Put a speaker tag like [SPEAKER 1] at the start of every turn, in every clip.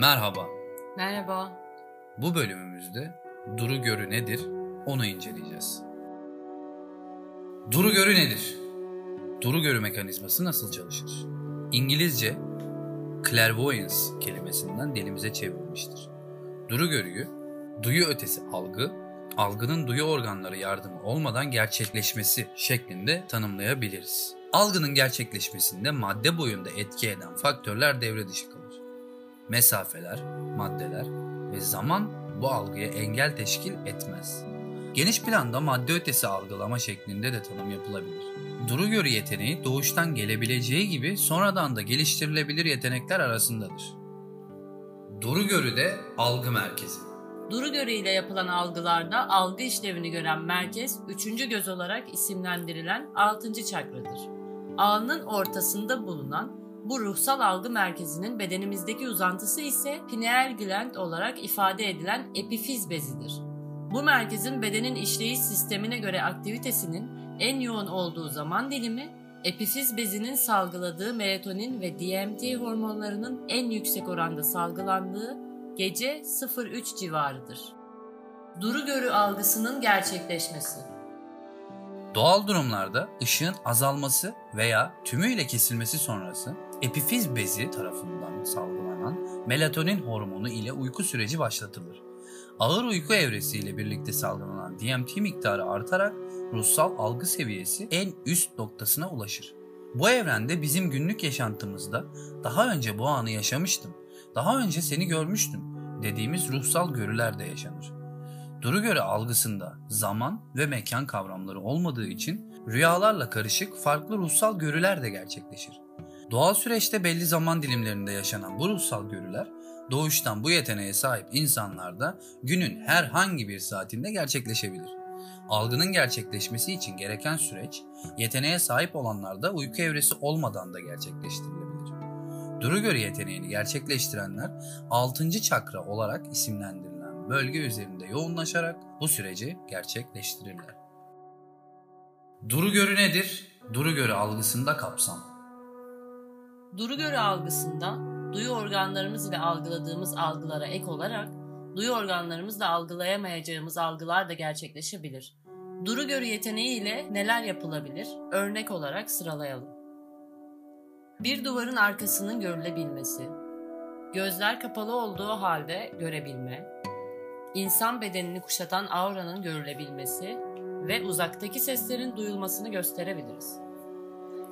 [SPEAKER 1] Merhaba.
[SPEAKER 2] Merhaba.
[SPEAKER 1] Bu bölümümüzde duru görü nedir onu inceleyeceğiz. Duru görü nedir? Duru görü mekanizması nasıl çalışır? İngilizce clairvoyance kelimesinden dilimize çevrilmiştir. Duru görüyü duyu ötesi algı, algının duyu organları yardımı olmadan gerçekleşmesi şeklinde tanımlayabiliriz. Algının gerçekleşmesinde madde boyunda etki eden faktörler devre dışı kalır. Mesafeler, maddeler ve zaman bu algıya engel teşkil etmez. Geniş planda madde ötesi algılama şeklinde de tanım yapılabilir. Duru görü yeteneği doğuştan gelebileceği gibi sonradan da geliştirilebilir yetenekler arasındadır. Duru görü de algı merkezi.
[SPEAKER 2] Duru görü ile yapılan algılarda algı işlevini gören merkez, üçüncü göz olarak isimlendirilen altıncı çakradır. Alnın ortasında bulunan bu ruhsal algı merkezinin bedenimizdeki uzantısı ise pineal gland olarak ifade edilen epifiz bezidir. Bu merkezin bedenin işleyiş sistemine göre aktivitesinin en yoğun olduğu zaman dilimi, epifiz bezinin salgıladığı melatonin ve DMT hormonlarının en yüksek oranda salgılandığı gece 03 civarıdır. Duru görü algısının gerçekleşmesi
[SPEAKER 1] Doğal durumlarda ışığın azalması veya tümüyle kesilmesi sonrası epifiz bezi tarafından salgılanan melatonin hormonu ile uyku süreci başlatılır. Ağır uyku evresiyle birlikte salgılanan DMT miktarı artarak ruhsal algı seviyesi en üst noktasına ulaşır. Bu evrende bizim günlük yaşantımızda daha önce bu anı yaşamıştım, daha önce seni görmüştüm dediğimiz ruhsal görüler de yaşanır. Duru göre algısında zaman ve mekan kavramları olmadığı için rüyalarla karışık farklı ruhsal görüler de gerçekleşir. Doğal süreçte belli zaman dilimlerinde yaşanan bu ruhsal görüler doğuştan bu yeteneğe sahip insanlarda günün herhangi bir saatinde gerçekleşebilir. Algının gerçekleşmesi için gereken süreç yeteneğe sahip olanlarda uyku evresi olmadan da gerçekleştirilebilir. Duru göre yeteneğini gerçekleştirenler 6. çakra olarak isimlendirilen bölge üzerinde yoğunlaşarak bu süreci gerçekleştirirler. Duru görü nedir? Duru görü algısında kapsam.
[SPEAKER 2] Duru görü algısında duyu organlarımız ile algıladığımız algılara ek olarak duyu organlarımızla algılayamayacağımız algılar da gerçekleşebilir. Duru görü yeteneği ile neler yapılabilir? Örnek olarak sıralayalım. Bir duvarın arkasının görülebilmesi, gözler kapalı olduğu halde görebilme, insan bedenini kuşatan auranın görülebilmesi ve uzaktaki seslerin duyulmasını gösterebiliriz.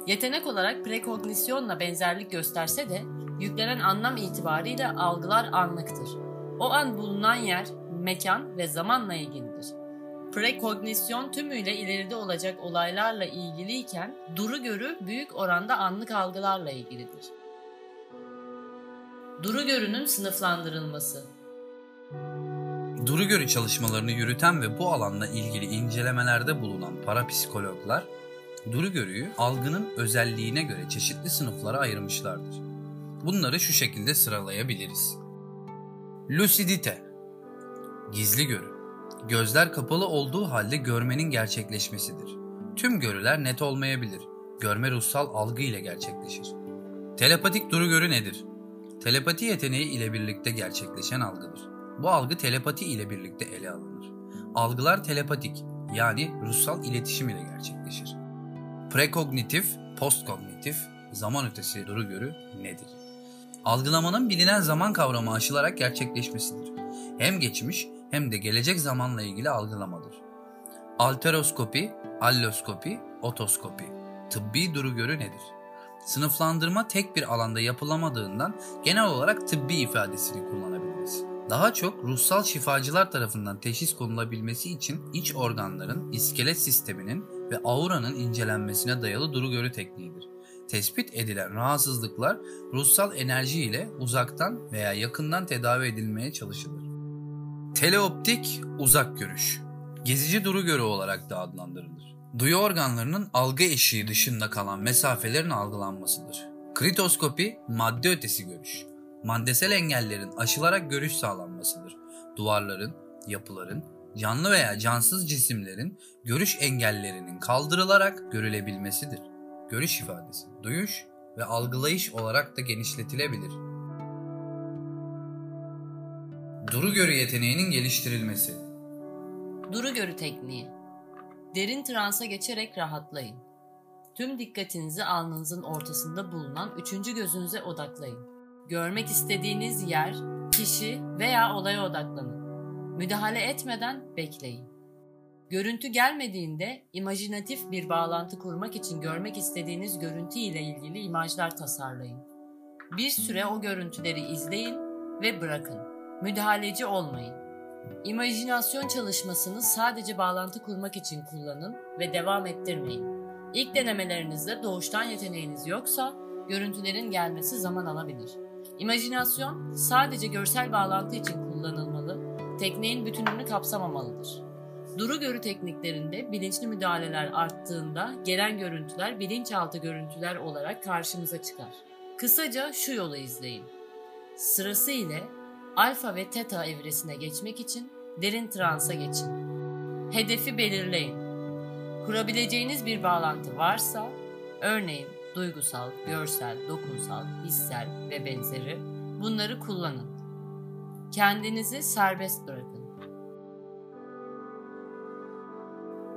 [SPEAKER 2] Yetenek olarak prekognisyonla benzerlik gösterse de yüklenen anlam itibariyle algılar anlıktır. O an bulunan yer, mekan ve zamanla ilgilidir. Prekognisyon tümüyle ileride olacak olaylarla ilgiliyken duru görü büyük oranda anlık algılarla ilgilidir. Duru görünün sınıflandırılması
[SPEAKER 1] Duru görü çalışmalarını yürüten ve bu alanla ilgili incelemelerde bulunan parapsikologlar duru görüyü algının özelliğine göre çeşitli sınıflara ayırmışlardır. Bunları şu şekilde sıralayabiliriz. Lucidite Gizli görü Gözler kapalı olduğu halde görmenin gerçekleşmesidir. Tüm görüler net olmayabilir. Görme ruhsal algı ile gerçekleşir. Telepatik duru görü nedir? Telepati yeteneği ile birlikte gerçekleşen algıdır. Bu algı telepati ile birlikte ele alınır. Algılar telepatik yani ruhsal iletişim ile gerçekleşir. Prekognitif, postkognitif, zaman ötesi duru görü nedir? Algılamanın bilinen zaman kavramı aşılarak gerçekleşmesidir. Hem geçmiş hem de gelecek zamanla ilgili algılamadır. Alteroskopi, alloskopi, otoskopi. Tıbbi duru görü nedir? Sınıflandırma tek bir alanda yapılamadığından genel olarak tıbbi ifadesini kullanabiliriz. Daha çok ruhsal şifacılar tarafından teşhis konulabilmesi için iç organların, iskelet sisteminin ve auranın incelenmesine dayalı duru görü tekniğidir. Tespit edilen rahatsızlıklar ruhsal enerji ile uzaktan veya yakından tedavi edilmeye çalışılır. Teleoptik uzak görüş. Gezici duru görü olarak da adlandırılır. Duyu organlarının algı eşiği dışında kalan mesafelerin algılanmasıdır. Kritoskopi madde ötesi görüş. Maddesel engellerin aşılarak görüş sağlanmasıdır. Duvarların, yapıların, canlı veya cansız cisimlerin görüş engellerinin kaldırılarak görülebilmesidir. Görüş ifadesi, duyuş ve algılayış olarak da genişletilebilir. Duru görü yeteneğinin geliştirilmesi.
[SPEAKER 2] Duru görü tekniği. Derin transa geçerek rahatlayın. Tüm dikkatinizi alnınızın ortasında bulunan üçüncü gözünüze odaklayın. Görmek istediğiniz yer, kişi veya olaya odaklanın. Müdahale etmeden bekleyin. Görüntü gelmediğinde imajinatif bir bağlantı kurmak için görmek istediğiniz görüntü ile ilgili imajlar tasarlayın. Bir süre o görüntüleri izleyin ve bırakın. Müdahaleci olmayın. İmajinasyon çalışmasını sadece bağlantı kurmak için kullanın ve devam ettirmeyin. İlk denemelerinizde doğuştan yeteneğiniz yoksa görüntülerin gelmesi zaman alabilir. İmajinasyon sadece görsel bağlantı için kullanılmalı, tekniğin bütününü kapsamamalıdır. Duru görü tekniklerinde bilinçli müdahaleler arttığında gelen görüntüler bilinçaltı görüntüler olarak karşımıza çıkar. Kısaca şu yolu izleyin. Sırası ile alfa ve teta evresine geçmek için derin transa geçin. Hedefi belirleyin. Kurabileceğiniz bir bağlantı varsa, örneğin duygusal, görsel, dokunsal, hissel ve benzeri bunları kullanın. Kendinizi serbest bırakın.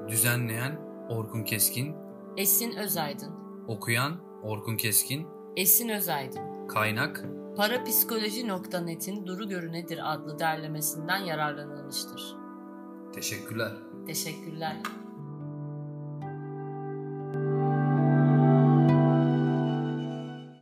[SPEAKER 1] Düzenleyen Orkun Keskin,
[SPEAKER 2] Esin Özaydın
[SPEAKER 1] okuyan Orkun Keskin,
[SPEAKER 2] Esin Özaydın
[SPEAKER 1] kaynak
[SPEAKER 2] Parapsikoloji.net'in Duru Görü Nedir adlı derlemesinden yararlanılmıştır.
[SPEAKER 1] Teşekkürler.
[SPEAKER 2] Teşekkürler.